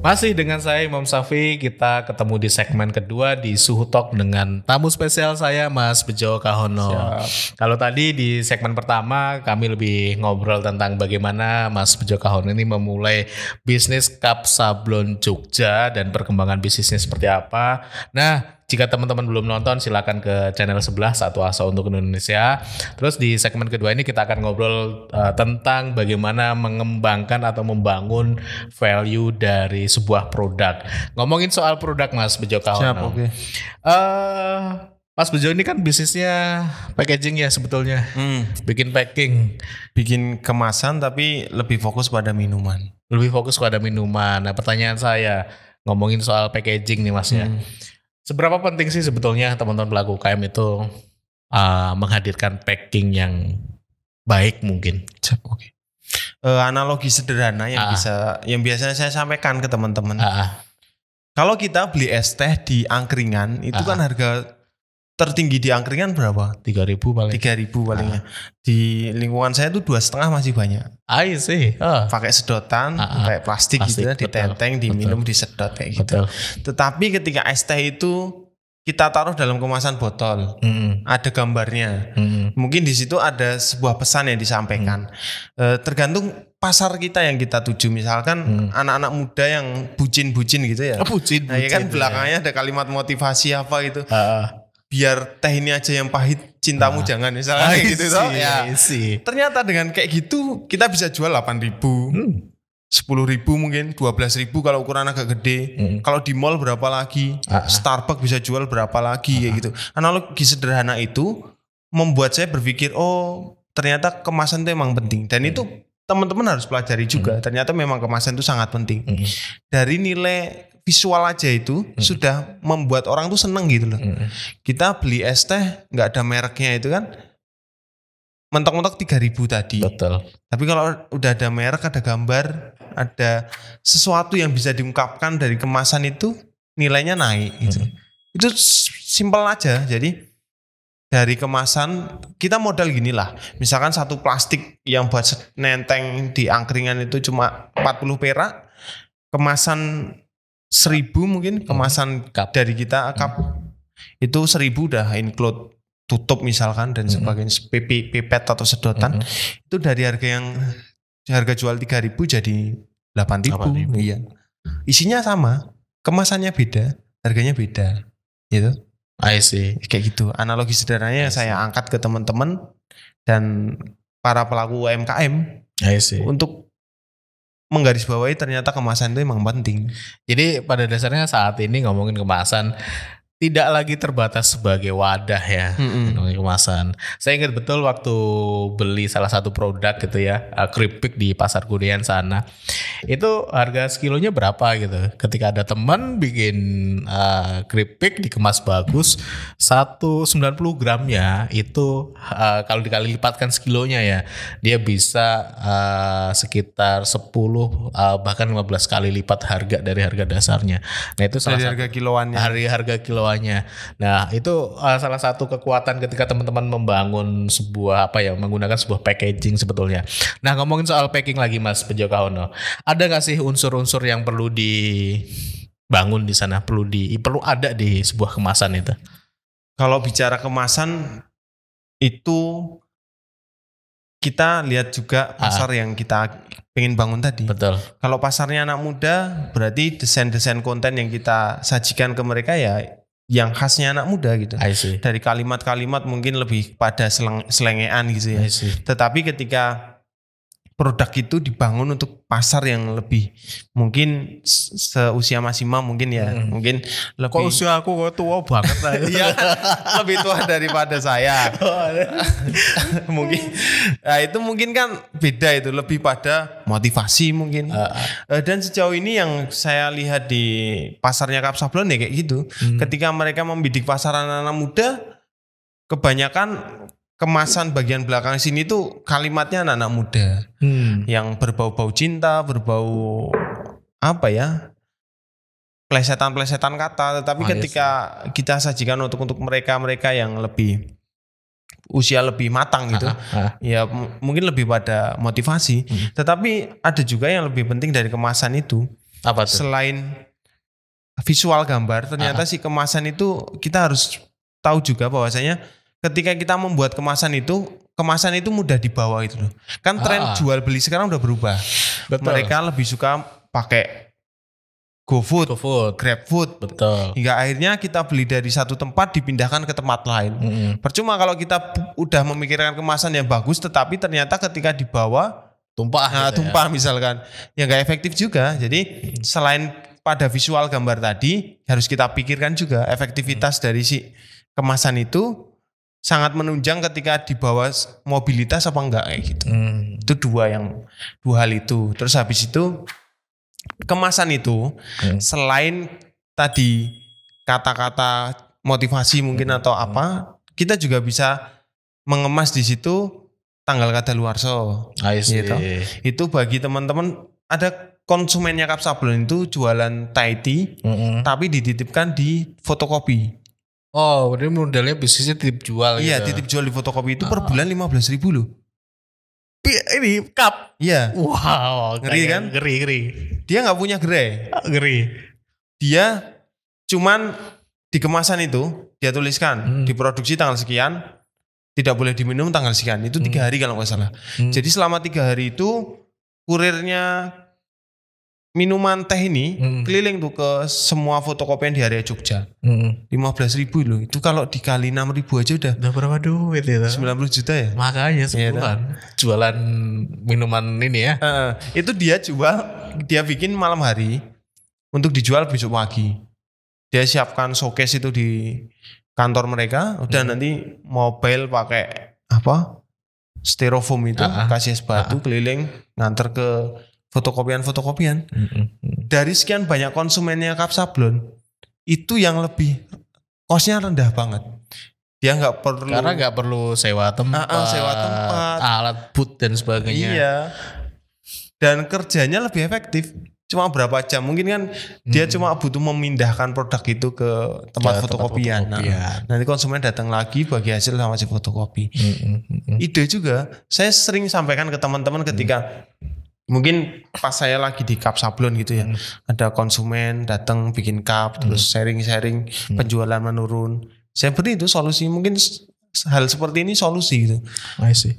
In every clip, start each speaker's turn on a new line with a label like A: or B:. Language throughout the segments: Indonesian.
A: Masih dengan saya Imam Safi, kita ketemu di segmen kedua di Suhu Talk dengan tamu spesial saya Mas Bejo Kahono. Kalau tadi di segmen pertama kami lebih ngobrol tentang bagaimana Mas Bejo Kahono ini memulai bisnis cup sablon Jogja dan perkembangan bisnisnya seperti apa. Nah, jika teman-teman belum nonton silakan ke channel sebelah Satu Asa untuk Indonesia. Terus di segmen kedua ini kita akan ngobrol uh, tentang bagaimana mengembangkan atau membangun value dari sebuah produk. Ngomongin soal produk Mas Bejo Kahono.
B: Siap, oke.
A: Eh, Mas Bejo ini kan bisnisnya packaging ya sebetulnya.
B: Hmm,
A: Bikin packing.
B: bikin kemasan tapi lebih fokus pada minuman.
A: Lebih fokus pada minuman. Nah pertanyaan saya ngomongin soal packaging nih Mas ya.
B: Hmm.
A: Seberapa penting sih sebetulnya teman-teman pelaku UKM itu uh, menghadirkan packing yang baik mungkin?
B: Oke. Eh, analogi sederhana yang
A: Ah.
B: bisa yang biasanya saya sampaikan ke teman-teman.
A: Ah,
B: Kalau kita beli es teh di angkringan itu
A: Ah.
B: kan harga tertinggi di angkringan berapa?
A: 3000 paling.
B: 3000 palingnya. Di lingkungan saya tuh dua setengah masih banyak.
A: I see. Ah,
B: Pakai sedotan,
A: Ah, ah.
B: kayak plastik,
A: Plastik,
B: gitu ya,
A: betul,
B: ditenteng, diminum, disedot kayak gitu.
A: betul.
B: Tetapi ketika es teh itu kita taruh dalam kemasan botol,
A: Mm,
B: ada gambarnya.
A: mm,
B: Mungkin di situ ada sebuah pesan yang disampaikan.
A: Hmm.
B: Eh, tergantung pasar kita yang kita tuju. Misalkan
A: Hmm.
B: anak-anak muda yang bucin-bucin gitu ya.
A: Ah, bucin,
B: Nah, ya kan
A: bucin,
B: belakangnya ada kalimat motivasi apa gitu.
A: Ah, ah.
B: Biar teh ini aja yang pahit, cintamu
A: Ah.
B: jangan misalnya kayak gitu toh. Ya.
A: I see.
B: Ternyata dengan kayak gitu kita bisa jual 8.000
A: Hmm.
B: 10 ribu mungkin 12 ribu kalau ukuran agak gede
A: Hmm.
B: kalau di mall berapa lagi
A: Ah, ah.
B: Starbucks bisa jual berapa lagi kayak gitu analogi sederhana itu membuat saya berpikir oh ternyata kemasan itu emang penting dan itu teman-teman harus pelajari juga ternyata memang kemasan itu sangat penting
A: Mm,
B: dari nilai visual aja itu sudah membuat orang tuh seneng gitu loh
A: mm.
B: kita beli es teh nggak ada mereknya itu kan mentok-mentok 3000 tadi
A: Betul.
B: tapi kalau udah ada merek, ada gambar, ada sesuatu yang bisa diungkapkan dari kemasan itu nilainya naik gitu.
A: Hmm.
B: Itu simpel aja. Jadi dari kemasan kita modal gini lah. Misalkan satu plastik yang buat nenteng di angkringan itu cuma 40 perak, kemasan 1000 mungkin kemasan
A: Cup.
B: dari kita cup itu 1000 udah include tutup misalkan dan
A: Hmm.
B: sebagainya pipet pipet atau sedotan
A: Mm,
B: itu dari harga yang harga jual 3000 jadi 8000
A: 8.000.
B: iya isinya sama kemasannya beda harganya beda gitu
A: I see.
B: kayak gitu analogi sederhananya saya angkat ke teman-teman dan para pelaku UMKM
A: I see.
B: untuk menggarisbawahi ternyata kemasan itu emang penting.
A: Jadi pada dasarnya saat ini ngomongin kemasan tidak lagi terbatas sebagai wadah ya. ngomongin kemasan. Saya ingat betul waktu beli salah satu produk gitu ya, uh, keripik di pasar Kudian sana. Itu harga sekilonya berapa gitu. Ketika ada teman bikin uh, keripik dikemas bagus, 190 gramnya itu uh, kalau dikali lipatkan sekilonya ya, dia bisa uh, sekitar 10 uh, bahkan 15 kali lipat harga dari harga dasarnya. Nah, itu salah
B: dari
A: satu
B: harga kiloannya
A: hari harga kiloannya. Nah itu uh, salah satu kekuatan ketika teman-teman membangun sebuah apa ya menggunakan sebuah packaging sebetulnya. Nah ngomongin soal packing lagi Mas Bejo Kahono, ada nggak sih unsur-unsur yang perlu dibangun di sana perlu di perlu ada di sebuah kemasan itu?
B: kalau bicara kemasan itu kita lihat juga pasar yang kita pengen bangun tadi
A: Betul.
B: Kalau pasarnya anak muda, berarti desain-desain konten yang kita sajikan ke mereka ya yang khasnya anak muda gitu. Dari kalimat-kalimat mungkin lebih pada seleng, selengean gitu ya. Tetapi ketika produk itu dibangun untuk pasar yang lebih mungkin se- seusia Mas Imam mungkin ya,
A: Hmm.
B: mungkin
A: Kok
B: lebih
A: usia aku kok tua banget lah.
B: Iya, lebih tua daripada saya. mungkin nah itu mungkin kan beda itu lebih pada motivasi mungkin
A: Uh,
B: dan sejauh ini yang saya lihat di pasarnya Kap Sablon ya kayak gitu
A: Hmm.
B: ketika mereka membidik pasar anak-anak muda kebanyakan kemasan bagian belakang sini tuh kalimatnya anak-anak muda
A: hmm.
B: yang berbau-bau cinta berbau apa ya plesetan-plesetan kata tetapi
A: Oh, iya
B: ketika kita sajikan untuk untuk mereka-mereka yang lebih usia lebih matang gitu
A: Ah, ah.
B: ya mungkin lebih pada motivasi
A: Hmm.
B: tetapi ada juga yang lebih penting dari kemasan itu
A: Apa tuh?
B: selain visual gambar, ternyata si kemasan itu kita harus tahu juga bahwasanya ketika kita membuat kemasan itu, kemasan itu mudah dibawa itu loh. Kan tren
A: Ah.
B: jual beli sekarang udah berubah.
A: Betul.
B: Mereka lebih suka pakai GoFood,
A: GoFood.
B: GrabFood,
A: Betul.
B: hingga akhirnya kita beli dari satu tempat dipindahkan ke tempat lain.
A: Mm-mm.
B: Percuma kalau kita udah memikirkan kemasan yang bagus, tetapi ternyata ketika dibawa
A: Tumpah.
B: nah,
A: gitu ya.
B: tumpah misalkan, ya nggak efektif juga. Jadi selain pada visual gambar tadi, harus kita pikirkan juga efektivitas dari si kemasan itu sangat menunjang ketika dibawa s- mobilitas apa enggak kayak gitu.
A: Hmm.
B: Itu dua yang dua hal itu. Terus habis itu kemasan itu
A: Hmm.
B: selain tadi kata-kata motivasi mungkin atau apa, kita juga bisa mengemas di situ tanggal kadaluarsa.
A: I see.
B: Gitu. Itu bagi teman-teman ada konsumennya Kap Sablon itu jualan Thai tea
A: Mm-mm.
B: tapi dititipkan di fotokopi.
A: Oh, ini modelnya bisnisnya titip jual
B: Iya,
A: gitu.
B: titip jual di fotokopi itu per
A: Ah.
B: bulan 15 ribu loh.
A: Pi- Ini cup.
B: Iya,
A: Wow.
B: Ngeri
A: kayak
B: kan?
A: Ngeri, ngeri.
B: dia nggak punya gerai.
A: Ngeri.
B: Dia cuman di kemasan itu dia tuliskan
A: Hmm.
B: diproduksi tanggal sekian, tidak boleh diminum tanggal sekian. Itu tiga
A: Hmm.
B: hari kalau nggak salah.
A: Hmm.
B: Jadi selama tiga hari itu kurirnya minuman teh ini
A: Hmm.
B: keliling tuh ke semua fotokopian di area Jogja.
A: Mm.
B: 15 ribu loh. Itu kalau dikali 6 ribu aja udah
A: Udah berapa duit itu?
B: 90 juta ya.
A: Makanya
B: Iya,
A: sebulan jualan minuman ini ya.
B: Heeh. itu dia jual, dia bikin malam hari untuk dijual besok pagi. Dia siapkan showcase itu di kantor mereka. Udah
A: Hmm.
B: nanti mobile pakai apa? Styrofoam itu
A: Ah, ah.
B: kasih es batu keliling nganter ke fotokopian-fotokopian.
A: Mm-mm.
B: Dari sekian banyak konsumennya Kap Sablon, itu yang lebih kosnya rendah banget. Dia nggak perlu
A: Karena nggak perlu sewa tempat,
B: Ah, ah, sewa tempat.
A: alat boot dan sebagainya.
B: Iya. Dan kerjanya lebih efektif. Cuma berapa jam? Mungkin kan dia
A: Hmm.
B: cuma butuh memindahkan produk itu ke tempat
A: Ke
B: fotokopian. Nah,
A: fotokopian.
B: nanti konsumen datang lagi bagi hasil sama si fotokopi.
A: Mm-mm, mm-mm.
B: Ide juga. Saya sering sampaikan ke teman-teman ketika mungkin pas saya lagi di cup sablon gitu ya.
A: Hmm.
B: Ada konsumen datang bikin cup terus sharing-sharing
A: Hmm.
B: penjualan menurun. Saya beri itu solusi. Mungkin hal seperti ini solusi gitu.
A: I see.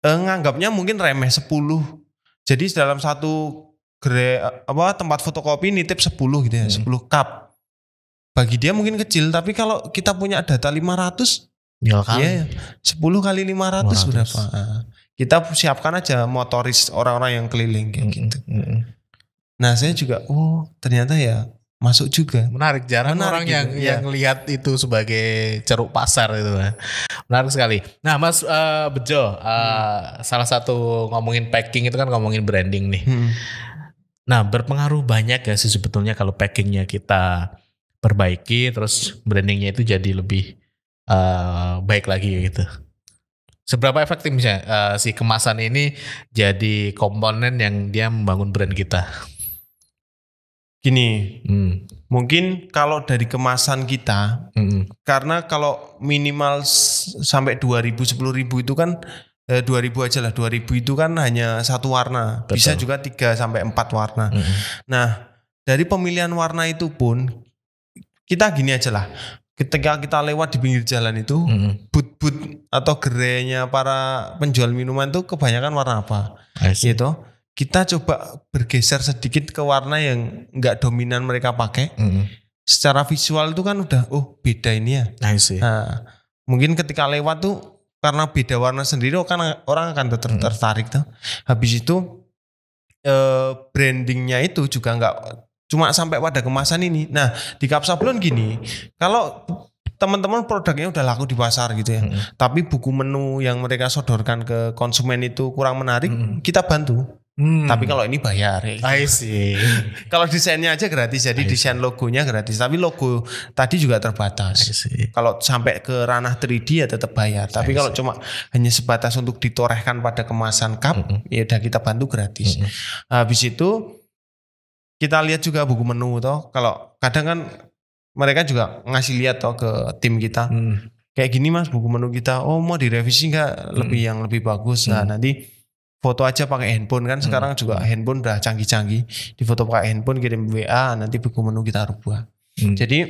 B: eh, nganggapnya mungkin remeh 10. Jadi dalam satu gere apa tempat fotokopi nitip 10 gitu ya,
A: Hmm.
B: 10 cup. Bagi dia mungkin kecil, tapi kalau kita punya data 500,
A: Tinggal kali.
B: ya 10 kali 500
A: 500.
B: berapa? Kita siapkan aja motoris orang-orang yang keliling kayak gitu.
A: mm-mm.
B: Nah, saya juga oh, ternyata ya masuk juga.
A: Menarik jarang
B: Menarik
A: orang
B: gitu,
A: yang
B: iya.
A: yang lihat itu sebagai ceruk pasar itu. Menarik sekali. Nah, Mas eh, Bejo, eh, salah satu ngomongin packing itu kan ngomongin branding nih.
B: Hmm.
A: Nah, berpengaruh banyak gak sih sebetulnya kalau packingnya kita perbaiki, terus brandingnya itu jadi lebih eh, baik lagi gitu. Seberapa efektif misalnya eh, si kemasan ini jadi komponen yang dia membangun brand kita?
B: Gini,
A: Hmm.
B: mungkin kalau dari kemasan kita
A: Mm-mm.
B: karena kalau minimal sampai 2000 10.000 itu kan eh, 2000 aja lah 2000 itu kan hanya satu warna
A: Betul.
B: bisa juga 3 sampai 4 warna
A: Mm-mm.
B: nah dari pemilihan warna itu pun kita gini aja lah ketika kita lewat di pinggir jalan itu
A: Mm-mm.
B: but-but atau gerainya para penjual minuman itu kebanyakan warna apa gitu kita coba bergeser sedikit ke warna yang nggak dominan mereka pakai
A: Mm-mm.
B: secara visual itu kan udah oh beda ini ya. Nah, mungkin ketika lewat tuh karena beda warna sendiri oh, kan orang akan ter-
A: Hmm.
B: tertarik tuh. Habis itu eh, brandingnya itu juga nggak cuma sampai pada kemasan ini. Nah di Kap Sablon gini, kalau teman-teman produknya udah laku di pasar gitu ya,
A: Mm-mm.
B: tapi buku menu yang mereka sodorkan ke konsumen itu kurang menarik,
A: Mm-mm.
B: kita bantu.
A: Hmm.
B: Tapi kalau ini bayar ya.
A: I see.
B: Kalau desainnya aja gratis, jadi desain logonya gratis. Tapi logo tadi juga terbatas kalau sampai ke ranah 3D ya tetap bayar. Tapi kalau cuma hanya sebatas untuk ditorehkan pada kemasan cup,
A: Mm-mm.
B: ya udah kita bantu gratis.
A: Mm-mm.
B: Habis itu kita lihat juga buku menu toh. Kalau kadang kan mereka juga ngasih lihat toh ke tim kita.
A: Hmm.
B: Kayak gini mas buku menu kita. Oh mau direvisi nggak lebih yang lebih bagus. Nah
A: Mm.
B: nanti foto aja pakai handphone kan sekarang juga handphone udah canggih-canggih di foto pakai handphone kirim WA nanti buku menu kita rubah
A: Hmm.
B: jadi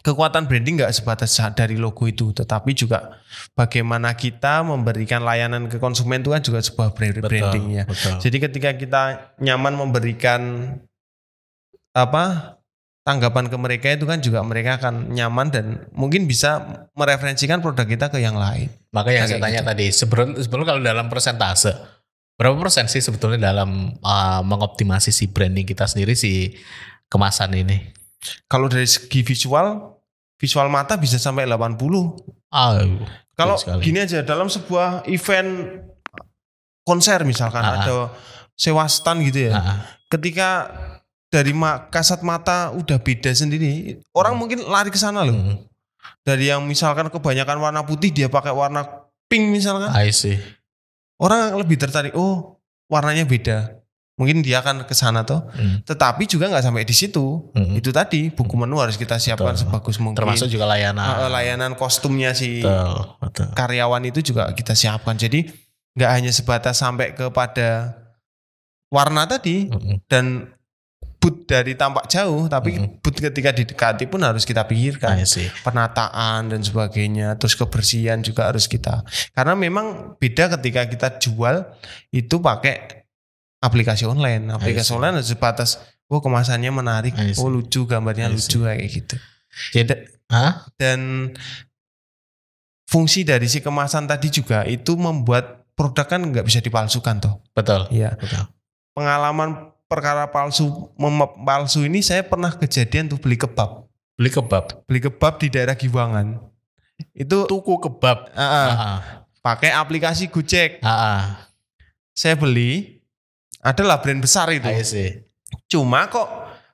B: kekuatan branding nggak sebatas dari logo itu tetapi juga bagaimana kita memberikan layanan ke konsumen itu kan juga sebuah
A: Betul,
B: branding ya
A: betul.
B: jadi ketika kita nyaman memberikan apa tanggapan ke mereka itu kan juga mereka akan nyaman dan mungkin bisa mereferensikan produk kita ke yang lain.
A: Maka yang saya tanya
B: gitu.
A: tadi, sebelum sebelum kalau dalam persentase, berapa persen sih sebetulnya dalam uh, mengoptimasi si branding kita sendiri si kemasan ini?
B: Kalau dari segi visual, visual mata bisa sampai 80.
A: Ah,
B: Kalau gini aja dalam sebuah event konser misalkan
A: Ah, ah.
B: ada sewa stand gitu ya.
A: ah,
B: Ketika dari ma- kasat mata udah beda sendiri, orang mungkin lari ke sana loh.
A: hmm,
B: Dari yang misalkan kebanyakan warna putih dia pakai warna pink misalkan.
A: I see.
B: orang lebih tertarik oh warnanya beda mungkin dia akan ke sana tuh
A: Hmm,
B: tetapi juga nggak sampai di situ
A: hmm.
B: itu tadi buku menu harus kita siapkan
A: Betul.
B: sebagus mungkin
A: Termasuk juga layanan.
B: Layanan kostumnya si
A: Betul, betul.
B: karyawan itu juga kita siapkan jadi nggak hanya sebatas sampai kepada warna tadi
A: Hmm,
B: dan boot dari tampak jauh tapi
A: Mm-mm.
B: boot ketika didekati pun harus kita pikirkan
A: I see.
B: penataan dan sebagainya terus kebersihan juga harus kita karena memang beda ketika kita jual itu pakai aplikasi online aplikasi
A: see.
B: online harus sebatas oh kemasannya menarik
A: I see.
B: oh lucu gambarnya lucu kayak gitu
A: Jadi, hah?
B: dan fungsi dari si kemasan tadi juga itu membuat produk kan nggak bisa dipalsukan toh
A: Betul,
B: Iya
A: betul.
B: pengalaman perkara palsu palsu ini saya pernah kejadian tuh beli kebab
A: Beli kebab.
B: beli kebab di daerah Giwangan itu
A: Tuku kebab.
B: ah, ah,
A: Ah,
B: pakai aplikasi Gojek
A: ah, ah.
B: saya beli adalah brand besar itu
A: I see.
B: cuma kok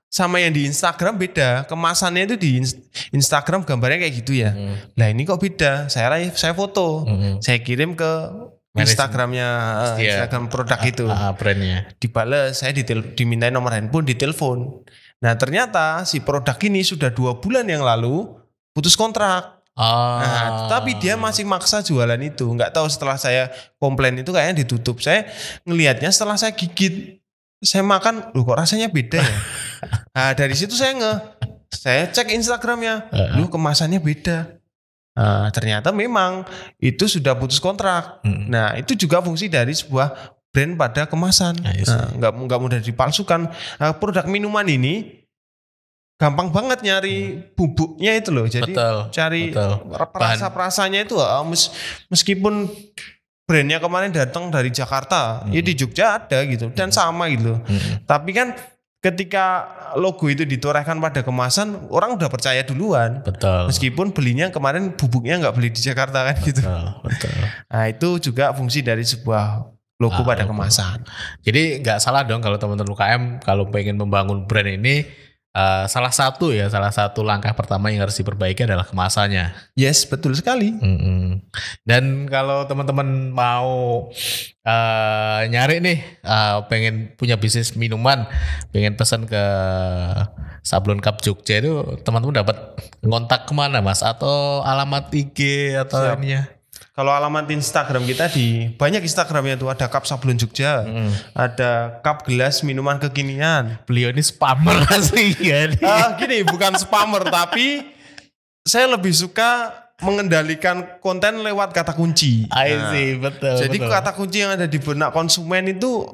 B: sama yang di Instagram beda kemasannya itu di Ins- Instagram gambarnya kayak gitu ya
A: Hmm,
B: nah ini kok beda saya saya foto
A: hmm.
B: saya kirim ke. Instagramnya eh,
A: Iya.
B: Instagram produk itu
A: Ah, ah, brandnya.
B: dibales saya ditel, dimintain nomor handphone ditelepon nah ternyata si produk ini sudah dua bulan yang lalu putus kontrak
A: Ah.
B: Nah, tapi dia masih maksa jualan itu. Nggak tahu setelah saya komplain itu kayaknya ditutup. Saya ngelihatnya setelah saya gigit, saya makan, loh kok rasanya beda ya. nah, dari situ saya nge, saya cek Instagramnya,
A: Heeh.
B: lu kemasannya beda. Nah, ternyata memang itu sudah putus kontrak.
A: Hmm.
B: Nah, itu juga fungsi dari sebuah brand pada kemasan.
A: I see.
B: Nah, nggak nggak mudah dipalsukan. Nah, produk minuman ini gampang banget nyari bubuknya itu loh. Jadi
A: betul.
B: cari
A: betul.
B: perasa-perasanya itu mes- meskipun brandnya kemarin datang dari Jakarta, ya di Jogja ada gitu dan sama gitu.
A: Hmm.
B: Tapi kan ketika logo itu ditorehkan pada kemasan, orang udah percaya duluan.
A: Betul.
B: Meskipun belinya kemarin bubuknya nggak beli di Jakarta kan gitu.
A: Betul. Betul.
B: Nah itu juga fungsi dari sebuah logo
A: Ah,
B: pada
A: logo.
B: kemasan.
A: Jadi nggak salah dong kalau teman-teman UKM kalau pengen membangun brand ini eh, salah satu ya salah satu langkah pertama yang harus diperbaiki adalah kemasannya.
B: Yes betul sekali.
A: Mm-mm. Dan kalau teman-teman mau eh, nyari nih eh, pengen punya bisnis minuman, pengen pesan ke Sablon Cup Jogja itu teman-teman dapat ngontak ke mana mas? Atau alamat IG atau
B: Siap.
A: ininya?
B: Kalau alamat Instagram kita di banyak Instagramnya tuh ada cup sablon Jogja,
A: Mm.
B: ada cup gelas minuman kekinian.
A: Beliau ini spammer asli ya.
B: Ah, gini bukan spammer tapi saya lebih suka mengendalikan konten lewat kata kunci.
A: I
B: Nah,
A: see, betul.
B: jadi
A: betul.
B: kata kunci yang ada di benak konsumen itu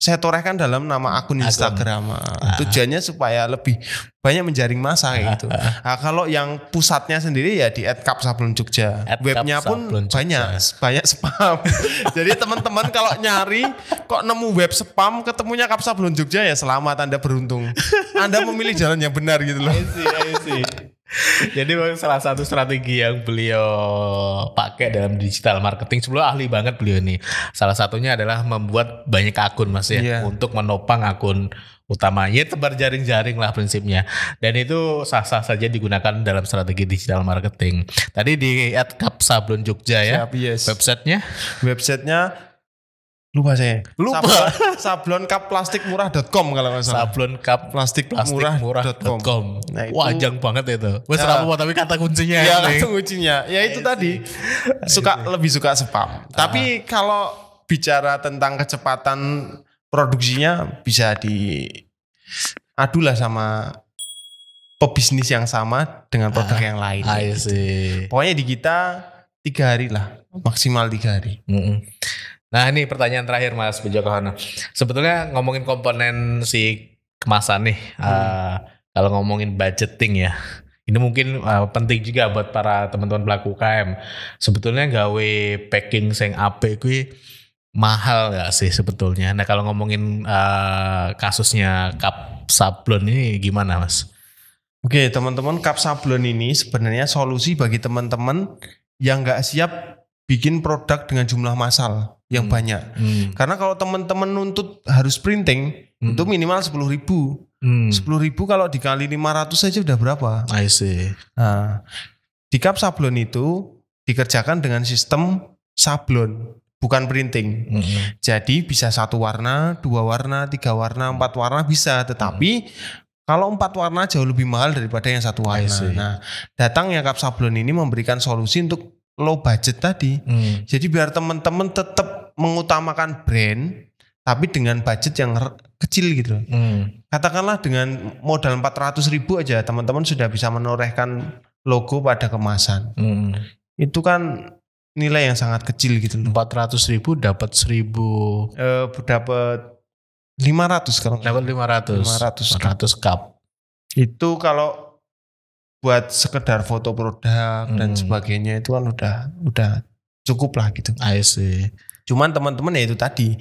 B: saya torehkan dalam nama akun Instagram. Ah, Tujuannya supaya lebih banyak menjaring masa kayak gitu. Nah, kalau yang pusatnya sendiri ya di @kapsablon Jogja.
A: At
B: Webnya pun
A: Jogja.
B: banyak banyak spam. Jadi teman-teman kalau nyari kok nemu web spam ketemunya Kapsablon Jogja ya selamat Anda beruntung. Anda memilih jalan yang benar gitu loh.
A: I see, I see. Jadi salah satu strategi yang beliau pakai dalam digital marketing sebelum ahli banget beliau ini. Salah satunya adalah membuat banyak akun mas ya
B: Iya.
A: untuk menopang akun utamanya tebar jaring-jaring lah prinsipnya. Dan itu sah-sah saja digunakan dalam strategi digital marketing. Tadi di @kapsablon Jogja ya.
B: Siap, yes.
A: Websitenya
B: Websitenya lupa saya.
A: Lupa.
B: Sablon, sablon kaplastikmurah.com kalau nggak salah.
A: sablon cup
B: Plastikmurah.com.
A: plastikmurah.com.
B: Nah, itu-
A: Wajang banget itu. Wes
B: Ya.
A: apa tapi kata kuncinya.
B: Ya kata kuncinya. Ya itu tadi suka lebih suka spam. Tapi kalau bicara tentang kecepatan produksinya bisa di adulah sama pebisnis yang sama dengan produk
A: Ah,
B: yang lain.
A: I see.
B: Pokoknya di kita tiga hari lah, maksimal tiga hari.
A: Mm-mm. Nah ini pertanyaan terakhir Mas Bejo Kahono. Sebetulnya ngomongin komponen si kemasan nih, eh, kalau ngomongin budgeting ya, ini mungkin eh, penting juga buat para teman-teman pelaku UKM. Sebetulnya gawe packing sing apik kuwi mahal nggak sih sebetulnya? Nah kalau ngomongin eh, kasusnya cup sablon ini gimana Mas?
B: Oke teman-teman, cup sablon ini sebenarnya solusi bagi teman-teman yang nggak siap bikin produk dengan jumlah massal yang
A: Hmm.
B: banyak.
A: Hmm.
B: Karena kalau teman-teman nuntut harus printing,
A: Hmm.
B: itu minimal 10.000 ribu.
A: Hmm.
B: 10.000 ribu kalau dikali 500 saja udah berapa?
A: I see.
B: Nah, di cup sablon itu dikerjakan dengan sistem sablon, bukan printing.
A: Mm-mm.
B: Jadi bisa satu warna, dua warna, tiga warna, empat warna bisa. Tetapi kalau empat warna jauh lebih mahal daripada yang satu warna. Nah, datangnya cup sablon ini memberikan solusi untuk low budget tadi.
A: Hmm.
B: Jadi biar teman-teman tetap mengutamakan brand, tapi dengan budget yang kecil gitu. loh.
A: Hmm.
B: Katakanlah dengan modal 400 ribu aja teman-teman sudah bisa menorehkan logo pada kemasan.
A: Hmm.
B: Itu kan nilai yang sangat kecil gitu loh.
A: 400 ribu dapat 1000
B: Eh dapat 500 kalau
A: dapat 500
B: 500
A: 500 cup
B: itu kalau buat sekedar foto produk dan
A: Hmm.
B: sebagainya itu kan udah udah cukup lah gitu.
A: I see
B: Cuman teman-teman ya itu tadi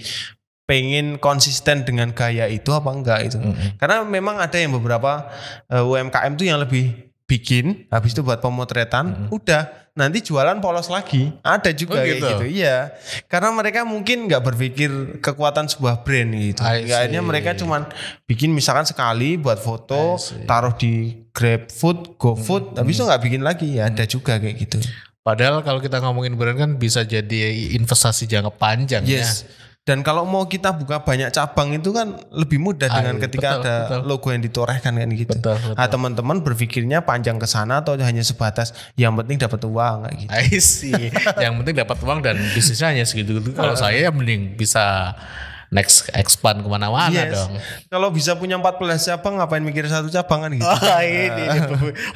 B: pengen konsisten dengan gaya itu apa enggak itu.
A: Mm-mm.
B: Karena memang ada yang beberapa eh, UMKM tuh yang lebih bikin habis itu buat pemotretan
A: Mm-mm.
B: udah nanti jualan polos lagi ada
A: Oh,
B: juga kayak
A: gitu?
B: gitu iya karena mereka mungkin nggak berpikir kekuatan sebuah brand gitu akhirnya mereka cuman bikin misalkan sekali buat foto taruh di GrabFood GoFood
A: Mm-mm.
B: habis itu nggak bikin lagi ya ada juga kayak gitu
A: padahal kalau kita ngomongin brand kan bisa jadi investasi jangka panjang
B: yes. Dan kalau mau kita buka banyak cabang itu kan lebih mudah
A: Ah,
B: dengan
A: iya,
B: betika
A: betul,
B: ada
A: betul.
B: logo yang ditorehkan kan
A: ya
B: gitu.
A: Betul betul.
B: Nah, teman-teman berpikirnya panjang ke sana atau hanya sebatas yang penting dapat uang kayak gitu.
A: I see. Yang penting dapat uang dan bisnisnya hanya segitu gitu kalau saya ya mending bisa next expand ke mana-mana
B: Yes.
A: dong
B: Kalau bisa punya 14 cabang ngapain mikir satu cabang kan gitu.
A: Oh ini, ini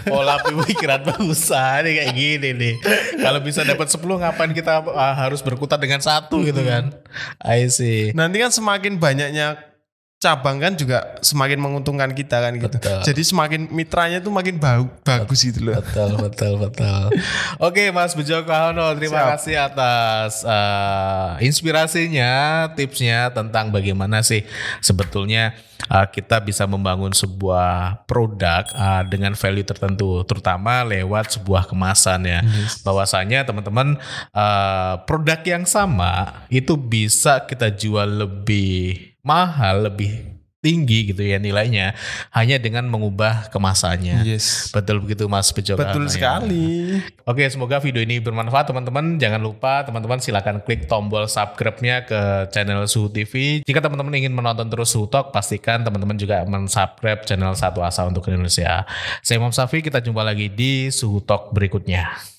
A: pola pemikiran usaha nih kayak gini nih. Kalau bisa dapat 10 ngapain kita uh, harus berkutat dengan satu gitu kan? I see.
B: Nanti kan semakin banyaknya cabang kan juga semakin menguntungkan kita kan gitu.
A: Betul.
B: Jadi semakin mitranya tuh makin bau, bagus gitu loh.
A: Betul, betul, betul. Oke, Mas Bejo Kahono, terima
B: Siap.
A: kasih atas uh, inspirasinya, tipsnya tentang bagaimana sih sebetulnya uh, kita bisa membangun sebuah produk uh, dengan value tertentu, terutama lewat sebuah kemasan ya. Bahwasanya teman-teman uh, produk yang sama itu bisa kita jual lebih mahal, lebih tinggi gitu ya nilainya hanya dengan mengubah kemasannya.
B: Yes.
A: Betul begitu Mas Bejo
B: Betul
A: ya.
B: sekali.
A: Oke, semoga video ini bermanfaat teman-teman. Jangan lupa teman-teman silakan klik tombol subscribe-nya ke channel Suhu TV. Jika teman-teman ingin menonton terus Suhu Talk, pastikan teman-teman juga mensubscribe channel Satu Asa untuk Indonesia. Saya Imam Safi, kita jumpa lagi di Suhu Talk berikutnya.